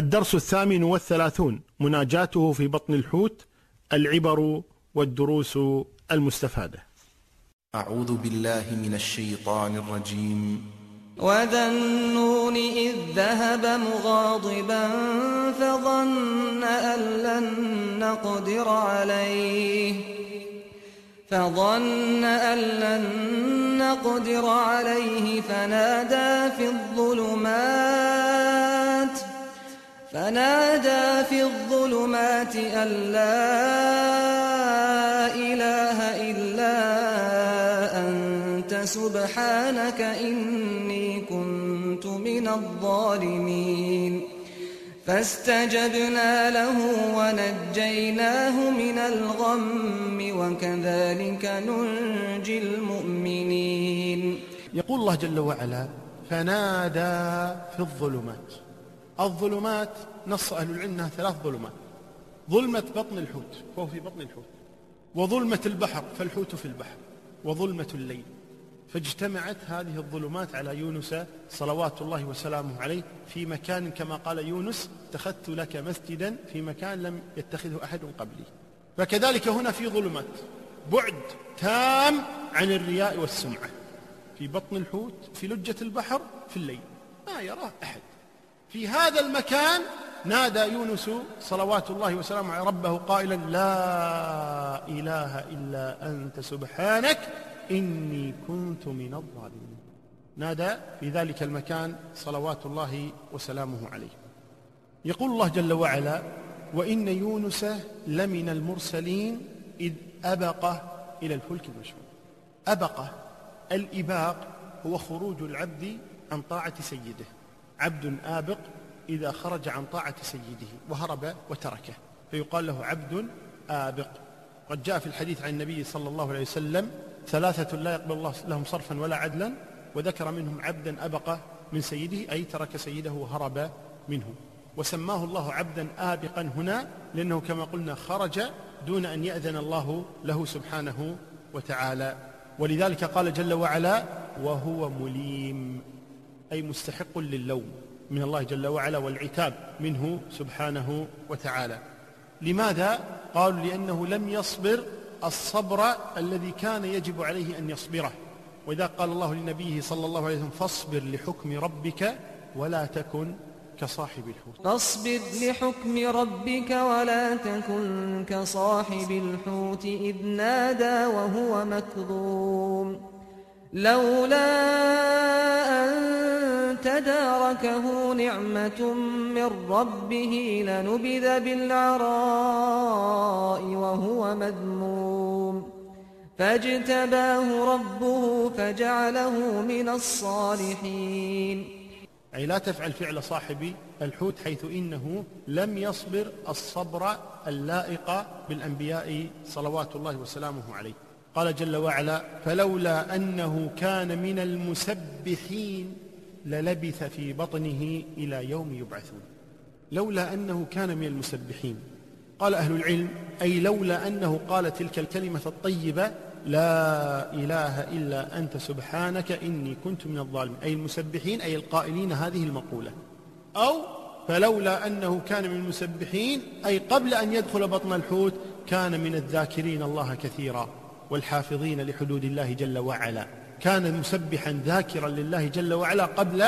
الدرس الثامن والثلاثون مناجاته في بطن الحوت العبر والدروس المستفادة. أعوذ بالله من الشيطان الرجيم. وذا النون إذ ذهب مغاضبا فظن أن لن نقدر عليه. فظن أن لن نقدر عليه فنادى في الظلمات فنادى في الظلمات أن لا إله إلا أنت سبحانك إني كنت من الظالمين. فاستجبنا له ونجيناه من الغم وكذلك ننجي المؤمنين. يقول الله جل وعلا فنادى في الظلمات. الظلمات نص أهل العلم أنها ثلاث ظلمات. ظلمة بطن الحوت فهو في بطن الحوت. وظلمة البحر فالحوت في البحر. وظلمة الليل. فاجتمعت هذه الظلمات على يونس صلوات الله وسلامه عليه في مكان كما قال يونس اتخذت لك مسجدا في مكان لم يتخذه أحد قبلي. فكذلك هنا في ظلمات. بعد تام عن الرياء والسمعة. في بطن الحوت في لجة البحر في الليل. ما يراه أحد. في هذا المكان نادى يونس صلوات الله وسلامه على ربه قائلا لا إله إلا أنت سبحانك إني كنت من الظالمين. نادى في ذلك المكان صلوات الله وسلامه عليه. يقول الله جل وعلا وإن يونس لمن المرسلين إذ أبق إلى الفلك المشحون. أبق الإباق هو خروج العبد عن طاعة سيده. عبد آبق إذا خرج عن طاعة سيده وهرب وتركه. فيقال له عبد آبق. قد جاء في الحديث عن النبي صلى الله عليه وسلم ثلاثة لا يقبل الله لهم صرفا ولا عدلا وذكر منهم عبدا أبق من سيده أي ترك سيده وهرب منه. وسماه الله عبدا آبقا هنا لأنه كما قلنا خرج دون أن يأذن الله له سبحانه وتعالى. ولذلك قال جل وعلا وهو مليم. أي مستحق للوم من الله جل وعلا والعتاب منه سبحانه وتعالى. لماذا؟ قالوا لأنه لم يصبر الصبر الذي كان يجب عليه أن يصبره. وإذا قال الله لنبيه صلى الله عليه وسلم فاصبر لحكم ربك ولا تكن كصاحب الحوت. فاصبر لحكم ربك ولا تكن كصاحب الحوت إذ نادى وهو مكظوم. لولا أن تداركه نعمة من ربه لنبذ بالعراء وهو مذموم. فاجتباه ربه فجعله من الصالحين. أي لا تفعل فعل صاحب الحوت حيث إنه لم يصبر الصبر اللائق بالأنبياء صلوات الله وسلامه عليه. قال جل وعلا فلولا أنه كان من المسبحين للبث في بطنه إلى يوم يبعثون. لولا أنه كان من المسبحين. قال أهل العلم أي لولا أنه قال تلك الكلمة الطيبة لا إله إلا أنت سبحانك إني كنت من الظالمين. أي المسبحين أي القائلين هذه المقولة. أو فلولا أنه كان من المسبحين أي قبل أن يدخل بطن الحوت كان من الذاكرين الله كثيرا والحافظين لحدود الله جل وعلا. كان مسبحا ذاكرا لله جل وعلا قبل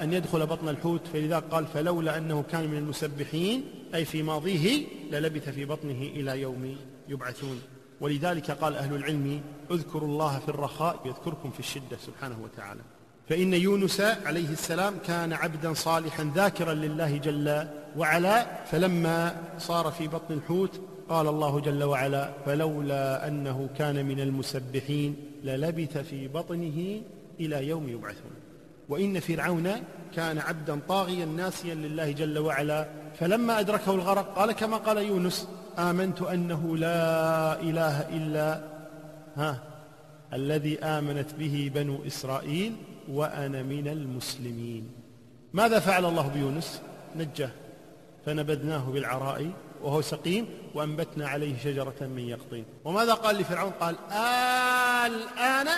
أن يدخل بطن الحوت فلذا قال فلولا أنه كان من المسبحين أي في ماضيه للبث في بطنه إلى يوم يبعثون. ولذلك قال أهل العلم اذكروا الله في الرخاء يذكركم في الشدة سبحانه وتعالى. فإن يونس عليه السلام كان عبدا صالحا ذاكرا لله جل وعلا فلما صار في بطن الحوت قال الله جل وعلا فلولا أنه كان من المسبحين للبث في بطنه إلى يوم يبعثون. وإن فرعون كان عبدا طاغيا ناسيا لله جل وعلا. فلما أدركه الغرق قال كما قال يونس آمنت أنه لا إله إلا ها الذي آمنت به بنو إسرائيل وأنا من المسلمين. ماذا فعل الله بيونس؟ نجاه فنبذناه بالعراء. وهو سقيم وأنبتنا عليه شجرة من يقطين. وماذا قال لفرعون؟ قال الآن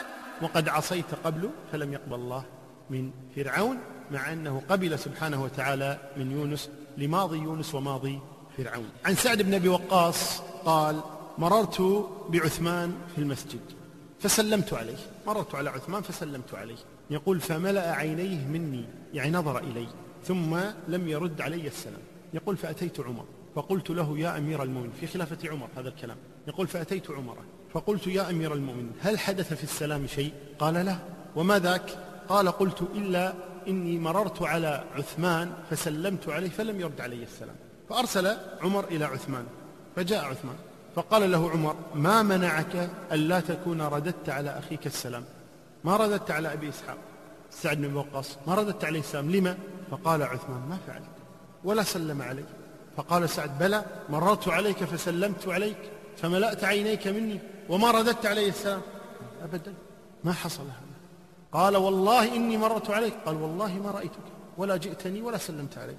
وقد عصيت قبل فلم يقبل الله من فرعون مع أنه قبل سبحانه وتعالى من يونس لماضي يونس وماضي فرعون. عن سعد بن أبي وقاص قال مررت بعثمان في المسجد فسلمت عليه. مررت على عثمان فسلمت عليه. يقول فملأ عينيه مني يعني نظر إلي ثم لم يرد علي السلام. يقول فأتيت عمر. فقلت له يا أمير المؤمنين في خلافة عمر هذا الكلام يقول فأتيت عمر فقلت يا أمير المؤمنين هل حدث في السلام شيء؟ قال لا. وما ذاك؟ قال قلت إلا إني مررت على عثمان فسلمت عليه فلم يرد علي السلام. فأرسل عمر إلى عثمان فجاء عثمان فقال له عمر ما منعك ألا تكون رددت على أخيك السلام؟ ما رددت على أبي إسحاق؟ سعد بن وقاص ما رددت عليه السلام لما؟ فقال عثمان ما فعلت ولا سلم علي. فقال سعد بلى مررت عليك فسلمت عليك فملأت عينيك مني وما رددت علي السلام. أبدا ما حصل هذا. قال والله إني مررت عليك. قال والله ما رأيتك ولا جئتني ولا سلمت علي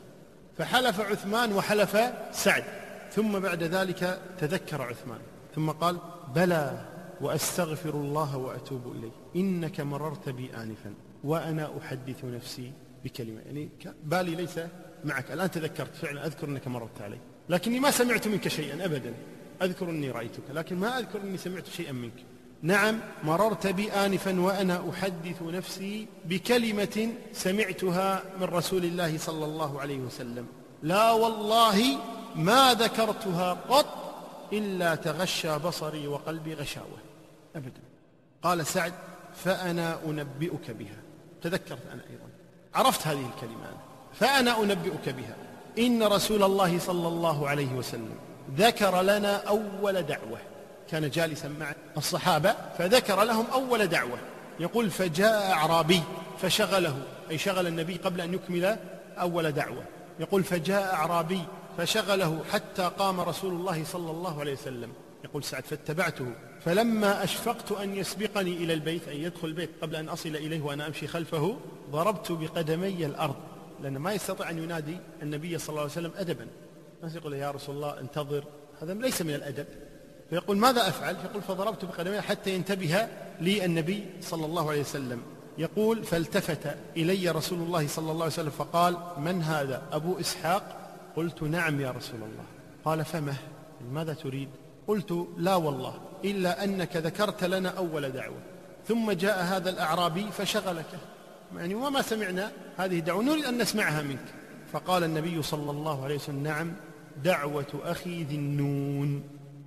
فحلف عثمان وحلف سعد ثم بعد ذلك تذكر عثمان ثم قال بلى وأستغفر الله وأتوب إليه إنك مررت بي آنفا وأنا أحدث نفسي بكلمة. يعني بالي ليس معك. الآن تذكرت فعلا أذكر أنك مررت علي. لكني ما سمعت منك شيئا أبدا. أذكر أني رأيتك لكن ما أذكر أني سمعت شيئا منك. نعم مررت بي آنفا وأنا أحدث نفسي بكلمة سمعتها من رسول الله صلى الله عليه وسلم. لا والله ما ذكرتها قط إلا تغشى بصري وقلبي غشاوة. أبدا. قال سعد فأنا أنبئك بها. تذكرت أنا أيضا. عرفت هذه الكلمة فأنا أنبئك بها. إن رسول الله صلى الله عليه وسلم ذكر لنا أول دعوة. كان جالسا مع الصحابة فذكر لهم أول دعوة. يقول فجاء أعرابي فشغله. أي شغل النبي قبل أن يكمل أول دعوة. يقول فجاء أعرابي فشغله حتى قام رسول الله صلى الله عليه وسلم. يقول سعد فاتبعته. فلما أشفقت أن يسبقني إلى البيت أن يدخل البيت قبل أن أصل إليه وأنا أمشي خلفه ضربت بقدمي الأرض. لأنه ما يستطيع أن ينادي النبي صلى الله عليه وسلم أدبا. ما يقول يا رسول الله انتظر. هذا ليس من الأدب. فيقول ماذا أفعل؟ فيقول فضربت بقدمي حتى ينتبه لي النبي صلى الله عليه وسلم. يقول فالتفت إلي رسول الله صلى الله عليه وسلم فقال من هذا؟ أبو إسحاق. قلت نعم يا رسول الله. قال فمه. ماذا تريد؟ قلت لا والله إلا أنك ذكرت لنا أول دعوة. ثم جاء هذا الأعرابي فشغلك. يعني وما سمعنا هذه دعوة نريد أن نسمعها منك. فقال النبي صلى الله عليه وسلم نعم دعوة أخي ذي النون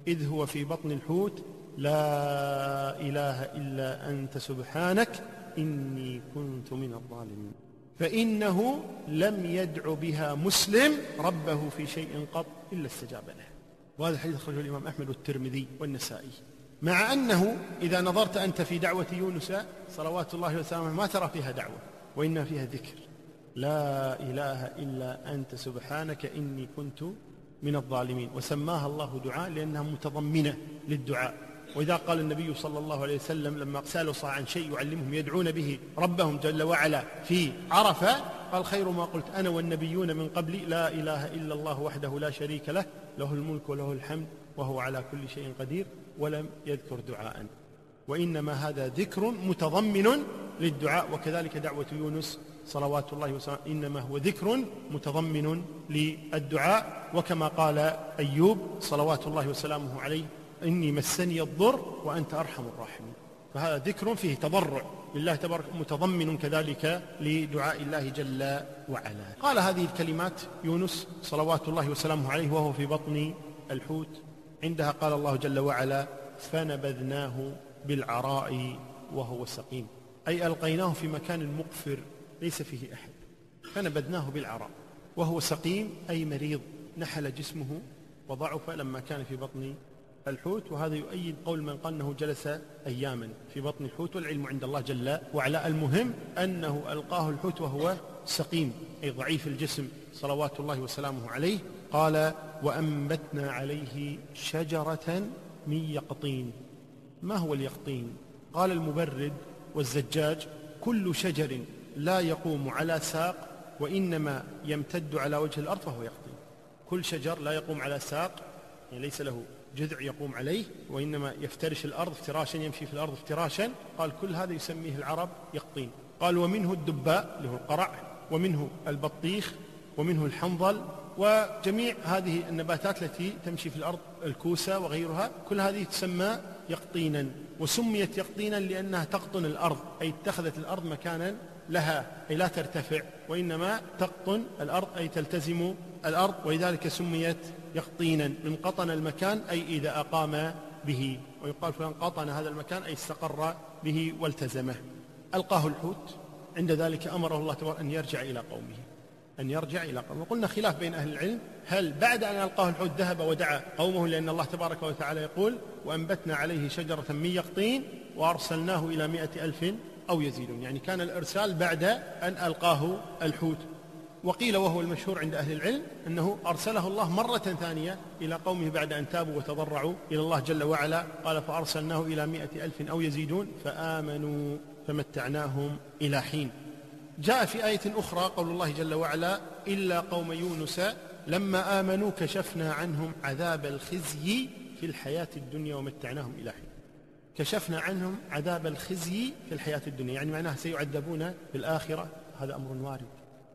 إذ هو في بطن الحوت لا إله إلا أنت سبحانك إني كنت من الظالمين. فإنه لم يدع بها مسلم ربه في شيء قط إلا استجاب له. وهذا الحديث أخرجه الإمام أحمد والترمذي والنسائي. مع أنه إذا نظرت أنت في دعوة يونس صلوات الله وسلامه ما ترى فيها دعوة وإنما فيها ذكر. لا إله إلا أنت سبحانك إني كنت من الظالمين. وسماها الله دعاء لأنها متضمنة للدعاء. وإذا قال النبي صلى الله عليه وسلم لما سألوا صلى عن شيء يعلمهم يدعون به ربهم جل وعلا في عرفة قال خير ما قلت أنا والنبيون من قبلي لا إله إلا الله وحده لا شريك له له الملك وله الحمد وهو على كل شيء قدير. ولم يذكر دعاء. وإنما هذا ذكر متضمن للدعاء وكذلك دعوة يونس صلوات الله وسلامه إنما هو ذكر متضمن للدعاء. وكما قال أيوب صلوات الله وسلامه عليه إني مسني الضر وأنت أرحم الراحمين. فهذا ذكر فيه تضرع لله تبارك متضمن كذلك لدعاء الله جل وعلا. قال هذه الكلمات يونس صلوات الله وسلامه عليه وهو في بطن الحوت. عندها قال الله جل وعلا فنبذناه بالعراء وهو سقيم. أي ألقيناه في مكان مقفر ليس فيه أحد. فنبذناه بالعراء وهو سقيم أي مريض نحل جسمه وضعف لما كان في بطن الحوت. وهذا يؤيد قول من قال أنه جلس أياما في بطن الحوت. والعلم عند الله جل وعلا المهم أنه ألقاه الحوت وهو سقيم أي ضعيف الجسم. صلوات الله وسلامه عليه. قال وأنبتنا عليه شجرة من يقطين. ما هو اليقطين؟ قال المبرد والزجاج كل شجر لا يقوم على ساق وإنما يمتد على وجه الأرض فهو يقطين. كل شجر لا يقوم على ساق يعني ليس له جذع يقوم عليه وإنما يفترش الأرض افتراشا يمشي في الأرض افتراشا. قال كل هذا يسميه العرب يقطين. قال ومنه الدباء اللي هو القرع ومنه البطيخ ومنه الحنظل وجميع هذه النباتات التي تمشي في الأرض الكوسة وغيرها كل هذه تسمى يقطينا. وسميت يقطينا لأنها تقطن الأرض أي اتخذت الأرض مكانا لها أي لا ترتفع وإنما تقطن الأرض أي تلتزم الأرض. ولذلك سميت يقطينا من قطن المكان أي إذا أقام به. ويقال فلان قطن هذا المكان أي استقر به والتزمه. ألقاه الحوت. عند ذلك أمره الله تبارك أن يرجع إلى قومه. أن يرجع إلى قومه. وقلنا خلاف بين أهل العلم. هل بعد أن ألقاه الحوت ذهب ودعا قومه لأن الله تبارك وتعالى يقول وأنبتنا عليه شجرة من يقطين وأرسلناه إلى مائة ألف أو يزيدون. يعني كان الإرسال بعد أن ألقاه الحوت. وقيل وهو المشهور عند أهل العلم أنه أرسله الله مرة ثانية إلى قومه بعد أن تابوا وتضرعوا إلى الله جل وعلا. قال فأرسلناه إلى مائة ألف أو يزيدون. فآمنوا فمتعناهم إلى حين. جاء في آية أخرى قول الله جل وعلا إلا قوم يونس لما آمنوا كشفنا عنهم عذاب الخزي في الحياة الدنيا ومتعناهم إلى حين. كشفنا عنهم عذاب الخزي في الحياة الدنيا. يعني معناها سيعذبون في الآخرة. هذا أمر وارد.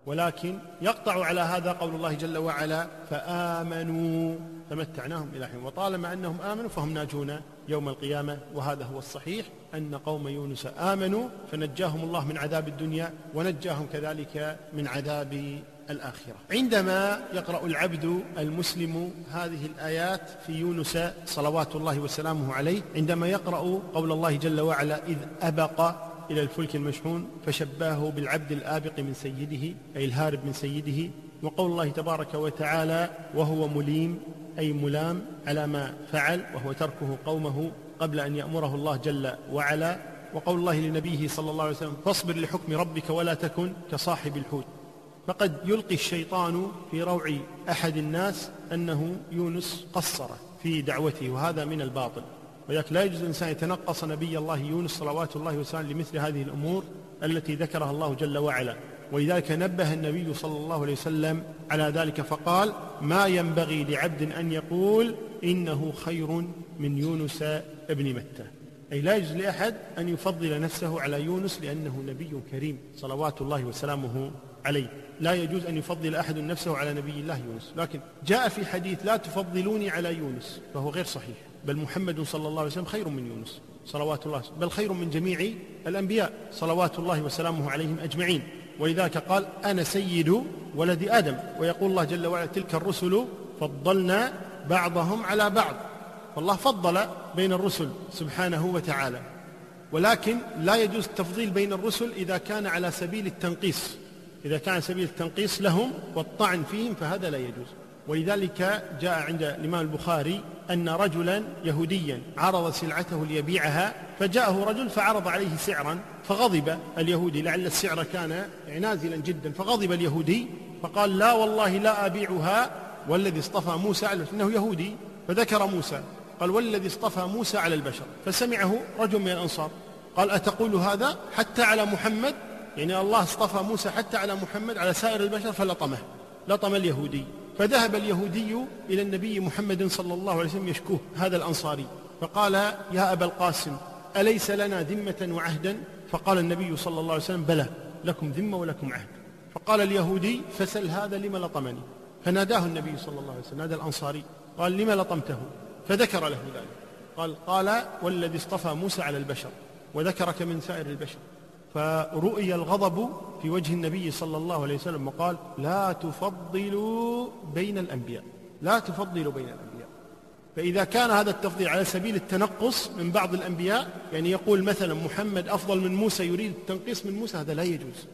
ولكن يقطع على هذا قول الله جل وعلا فآمنوا فمتعناهم إلى حين. وطالما أنهم آمنوا فهم ناجون. يوم القيامة وهذا هو الصحيح أن قوم يونس آمنوا فنجاهم الله من عذاب الدنيا ونجاهم كذلك من عذاب الآخرة. عندما يقرأ العبد المسلم هذه الآيات في يونس صلوات الله وسلامه عليه عندما يقرأ قول الله جل وعلا إذ أبق إلى الفلك المشحون فشباه بالعبد الآبق من سيده أي الهارب من سيده. وقول الله تبارك وتعالى وهو مليم أي ملام على ما فعل وهو تركه قومه قبل أن يأمره الله جل وعلا وقول الله لنبيه صلى الله عليه وسلم فاصبر لحكم ربك ولا تكن كصاحب الحوت. فقد يلقي الشيطان في روع أحد الناس أنه يونس قصر في دعوته وهذا من الباطل. ولذلك لا يجوز الإنسان يتنقص نبي الله يونس صلوات الله وسلامه لمثل هذه الأمور التي ذكرها الله جل وعلا. ولذلك نبه النبي صلى الله عليه وسلم على ذلك فقال ما ينبغي لعبد أن يقول إنه خير من يونس ابن متى. أي لا يجوز لأحد أن يفضل نفسه على يونس لأنه نبي كريم صلوات الله وسلامه عليه. لا يجوز أن يفضل أحد نفسه على نبي الله يونس. لكن جاء في حديث لا تفضلوني على يونس فهو غير صحيح. بل محمد صلى الله عليه وسلم خير من يونس صلوات الله بل خير من جميع الأنبياء صلوات الله وسلامه عليهم أجمعين. ولذلك قال أنا سيد ولد آدم. ويقول الله جل وعلا تلك الرسل فضلنا بعضهم على بعض. فالله فضل بين الرسل سبحانه وتعالى. ولكن لا يجوز التفضيل بين الرسل إذا كان على سبيل التنقيص. إذا كان سبيل التنقيص لهم والطعن فيهم فهذا لا يجوز. ولذلك جاء عند الإمام البخاري أن رجلا يهوديا عرض سلعته ليبيعها فجاءه رجل فعرض عليه سعرا فغضب اليهودي لعل السعر كان نازلا جدا فغضب اليهودي فقال لا والله لا أبيعها والذي اصطفى موسى على إنه يهودي فذكر موسى قال والذي اصطفى موسى على البشر فسمعه رجل من الأنصار قال أتقول هذا حتى على محمد؟ يعني الله اصطفى موسى حتى على محمد على سائر البشر فلطمه لطم اليهودي. فذهب اليهودي إلى النبي محمد صلى الله عليه وسلم يشكوه هذا الأنصاري. فقال يا أبا القاسم أليس لنا ذمة وعهدا؟ فقال النبي صلى الله عليه وسلم بلى لكم ذمة ولكم عهد. فقال اليهودي فسل هذا لم لطمني. فناداه النبي صلى الله عليه وسلم نادى الأنصاري قال لم لطمته؟ فذكر له ذلك. قال قال والذي اصطفى موسى على البشر وذكرك من سائر البشر. فرؤي الغضب في وجه النبي صلى الله عليه وسلم وقال لا تفضلوا بين الأنبياء لا تفضلوا بين الأنبياء. فإذا كان هذا التفضيل على سبيل التنقص من بعض الأنبياء يعني يقول مثلا محمد أفضل من موسى يريد التنقيص من موسى هذا لا يجوز.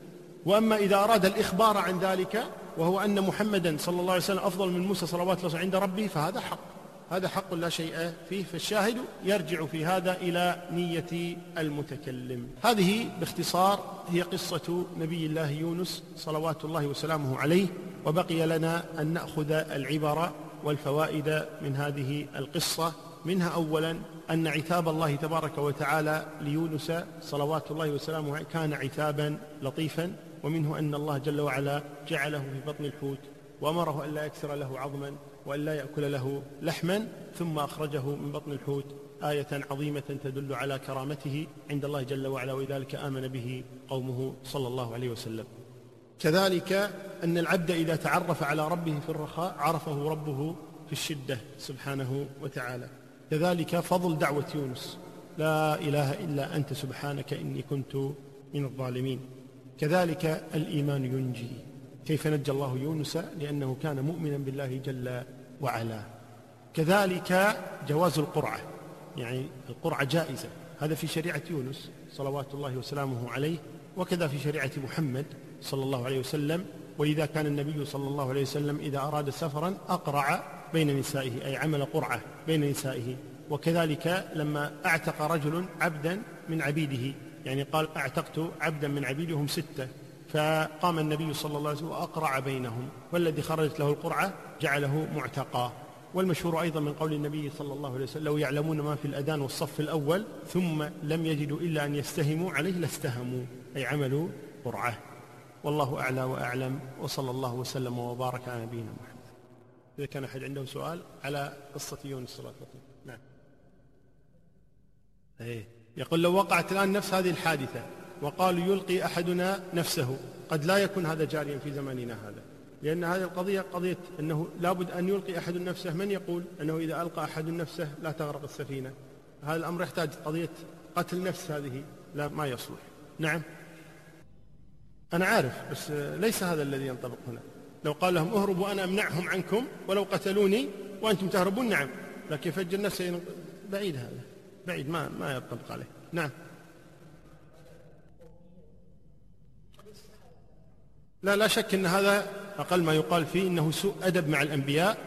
وأما إذا أراد الإخبار عن ذلك وهو أن محمدا صلى الله عليه وسلم أفضل من موسى صلوات الله عند ربه فهذا حق. هذا حق لا شيء فيه فالشاهد يرجع في هذا إلى نية المتكلم. هذه باختصار هي قصة نبي الله يونس صلوات الله وسلامه عليه وبقي لنا أن نأخذ العبر والفوائد من هذه القصة. منها أولا أن عتاب الله تبارك وتعالى ليونس صلوات الله وسلامه كان عتابا لطيفا ومنه أن الله جل وعلا جعله في بطن الحوت. وأمره أن لا يكسر له عظما وأن لا يأكل له لحما ثم أخرجه من بطن الحوت آية عظيمة تدل على كرامته عند الله جل وعلا ولذلك آمن به قومه صلى الله عليه وسلم. كذلك أن العبد إذا تعرف على ربه في الرخاء عرفه ربه في الشدة سبحانه وتعالى. كذلك فضل دعوة يونس لا إله إلا أنت سبحانك إني كنت من الظالمين. كذلك الإيمان ينجي. كيف نجى الله يونس لأنه كان مؤمنا بالله جل وعلا. كذلك جواز القرعة. يعني القرعة جائزة. هذا في شريعة يونس صلوات الله وسلامه عليه وكذا في شريعة محمد صلى الله عليه وسلم. ولذا كان النبي صلى الله عليه وسلم إذا أراد سفرا أقرع بين نسائه أي عمل قرعة بين نسائه. وكذلك لما أعتق رجل عبدا من عبيده يعني قال أعتقت عبدا من عبيدي هم ستة. فقام النبي صلى الله عليه وسلم وأقرع بينهم والذي خرجت له القرعة جعله معتقا. والمشهور أيضا من قول النبي صلى الله عليه وسلم لو يعلمون ما في الأذان والصف الأول ثم لم يجدوا إلا أن يستهموا عليه لاستهموا أي عملوا قرعة. والله أعلى وأعلم وصلى الله وسلم وبارك على نبينا محمد. إذا كان أحد عنده سؤال على قصة يونس صلى الله عليه وسلم. نعم. إيه. يقول لو وقعت الآن نفس هذه الحادثة وقالوا يلقي أحدنا نفسه. قد لا يكون هذا جاريا في زماننا هذا. لأن هذه القضية قضية أنه لابد أن يلقي أحد نفسه. من يقول أنه إذا ألقى أحد نفسه لا تغرق السفينة؟ هذا الأمر يحتاج قضية قتل نفس هذه. لا ما يصلح. نعم. أنا عارف بس ليس هذا الذي ينطبق هنا. لو قال لهم اهربوا وأنا أمنعهم عنكم ولو قتلوني وأنتم تهربون. نعم. لكن يفجر نفسه بعيد هذا. بعيد ما ما ينطبق عليه. نعم. لا لا شك إن هذا أقل ما يقال فيه إنه سوء أدب مع الأنبياء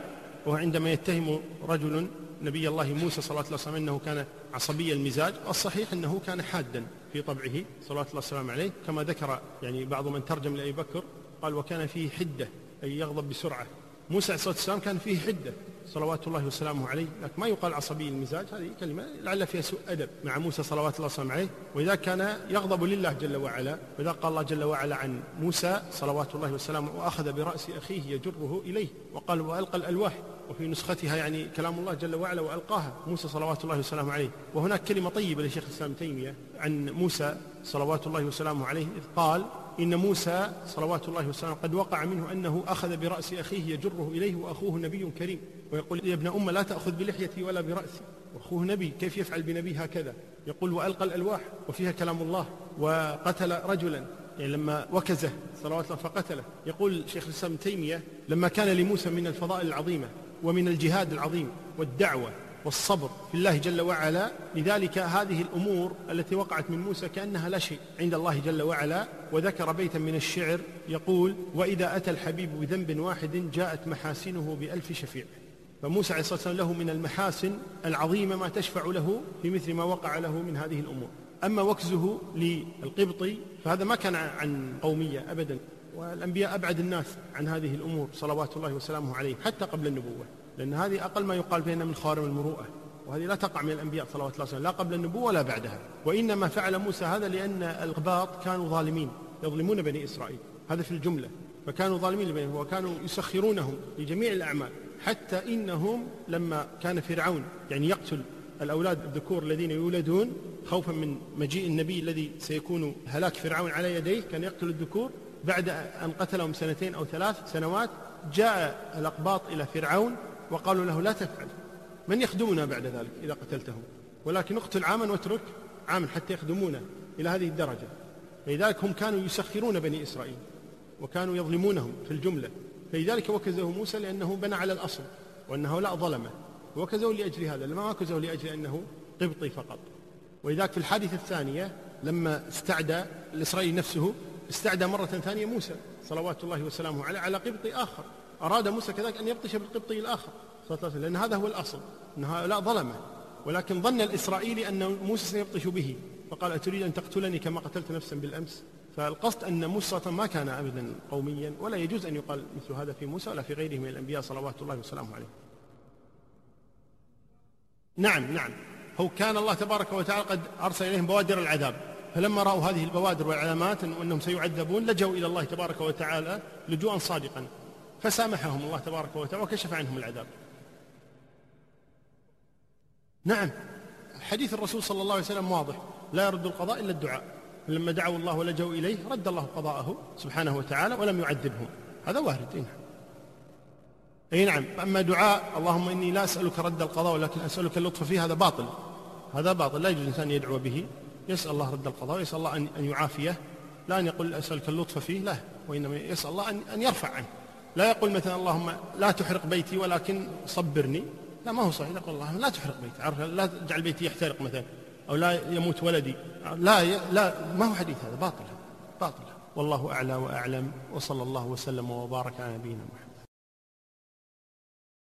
وهو عندما يتهم رجل نبي الله موسى صلى الله عليه وسلم إنه كان عصبي المزاج والصحيح إنه كان حادا في طبعه صلوات الله وسلامه عليه. كما ذكر يعني بعض من ترجم لأبي بكر قال وكان فيه حدة أي يغضب بسرعة. موسى عليه الصلاة والسلام كان فيه حدة. صلوات الله وسلامه عليه. لكن ما يقال عصبي المزاج هذه كلمة لعل فيها سوء أدب مع موسى صلوات الله وسلامه عليه. وإذا كان يغضب لله جل وعلا وإذا قال الله جل وعلا عن موسى صلوات الله وسلامه وأخذ برأس أخيه يجره إليه وقال وألقى الألواح وفي نسختها يعني كلام الله جل وعلا وألقاها موسى صلوات الله وسلامه عليه. وهناك كلمة طيبة لشيخ الإسلام تيمية عن موسى صلوات الله وسلامه عليه إذ قال إن موسى صلوات الله وسلامه قد وقع منه أنه أخذ برأس أخيه يجره إليه وأخوه نبي كريم ويقول يا ابن أم لا تأخذ بلحيتي ولا برأسي. وأخوه نبي كيف يفعل بنبي هكذا؟ يقول وألقى الألواح وفيها كلام الله وقتل رجلا. يعني لما وكزه صلوات الله فقتله. يقول شيخ الإسلام تيمية لما كان لموسى من الفضائل العظيمة ومن الجهاد العظيم والدعوة والصبر في الله جل وعلا لذلك هذه الأمور التي وقعت من موسى كأنها لا شيء عند الله جل وعلا. وذكر بيتا من الشعر يقول وإذا أتى الحبيب بذنب واحد جاءت محاسنه بألف شفيع. فموسى عليه الصلاة والسلام له من المحاسن العظيمة ما تشفع له في مثل ما وقع له من هذه الأمور. أما وكزه للقبطي فهذا ما كان عن قومية أبدا. والأنبياء أبعد الناس عن هذه الأمور صلوات الله وسلامه عليه حتى قبل النبوة. لأن هذه أقل ما يقال فيها من خوارم المروءة وهذه لا تقع من الأنبياء صلوات الله وسلامه لا قبل النبوة ولا بعدها. وإنما فعل موسى هذا لأن القباط كانوا ظالمين يظلمون بني إسرائيل. هذا في الجملة. فكانوا ظالمين لبني وكانوا يسخرونهم لجميع الأعمال حتى إنهم لما كان فرعون يعني يقتل الأولاد الذكور الذين يولدون خوفا من مجيء النبي الذي سيكون هلاك فرعون على يديه كان يقتل الذكور. بعد أن قتلهم سنتين أو ثلاث سنوات جاء الأقباط إلى فرعون وقالوا له لا تفعل. من يخدمنا بعد ذلك إذا قتلتهم ولكن اقتل عاما واترك عاما حتى يخدمونا إلى هذه الدرجة. لذلك هم كانوا يسخرون بني إسرائيل وكانوا يظلمونهم في الجملة. فلذلك وكزه موسى لأنه بنى على الأصل وأنه لا ظلمه. وكزه لأجل هذا لما وكزه لأجل أنه قبطي فقط. ولذلك في الحادثة الثانية لما استعدى الإسرائيلي نفسه استعدى مرة ثانية موسى صلوات الله وسلامه عليه على قبطي آخر. أراد موسى كذلك أن يبطش بالقبطي الآخر لأن هذا هو الأصل أن هؤلاء ظلمة. ولكن ظن الإسرائيلي أن موسى سيبطش به فقال أتريد أن تقتلني كما قتلت نفسا بالأمس؟ فالقصد أن موسى ما كان أبدا قوميا ولا يجوز أن يقال مثل هذا في موسى ولا في غيره من الأنبياء صلوات الله وسلامه عليه. نعم نعم. هو كان الله تبارك وتعالى قد أرسل إليهم بوادر العذاب. فلما رأوا هذه البوادر والعلامات وأنهم سيعذبون لجوا إلى الله تبارك وتعالى لجوءا صادقا. فسامحهم الله تبارك وتعالى وكشف عنهم العذاب. نعم حديث الرسول صلى الله عليه وسلم واضح لا يرد القضاء إلا الدعاء. لما دعوا الله ولجوا إليه رد الله قضاءه سبحانه وتعالى ولم يعذبهم. هذا وارد إيه نعم. أي نعم أما دعاء اللهم إني لا أسألك رد القضاء ولكن أسألك اللطف فيه هذا باطل. هذا باطل لا يجوز الإنسان يدعو به يسأل الله رد القضاء ويسأل الله أن يعافيه لا أن يقول أسألك اللطف فيه لا وإنما يسأل الله أن يرفع عنه. لا يقول مثلا اللهم لا تحرق بيتي ولكن صبرني. لا ما هو صحيح. يقول اللهم لا تحرق بيتي. عرف؟ لا تجعل بيتي يحترق مثلا أو لا يموت ولدي. لا لا ما هو حديث هذا. باطل باطل والله أعلى وأعلم. وصلى الله وسلم وبارك على نبينا محمد.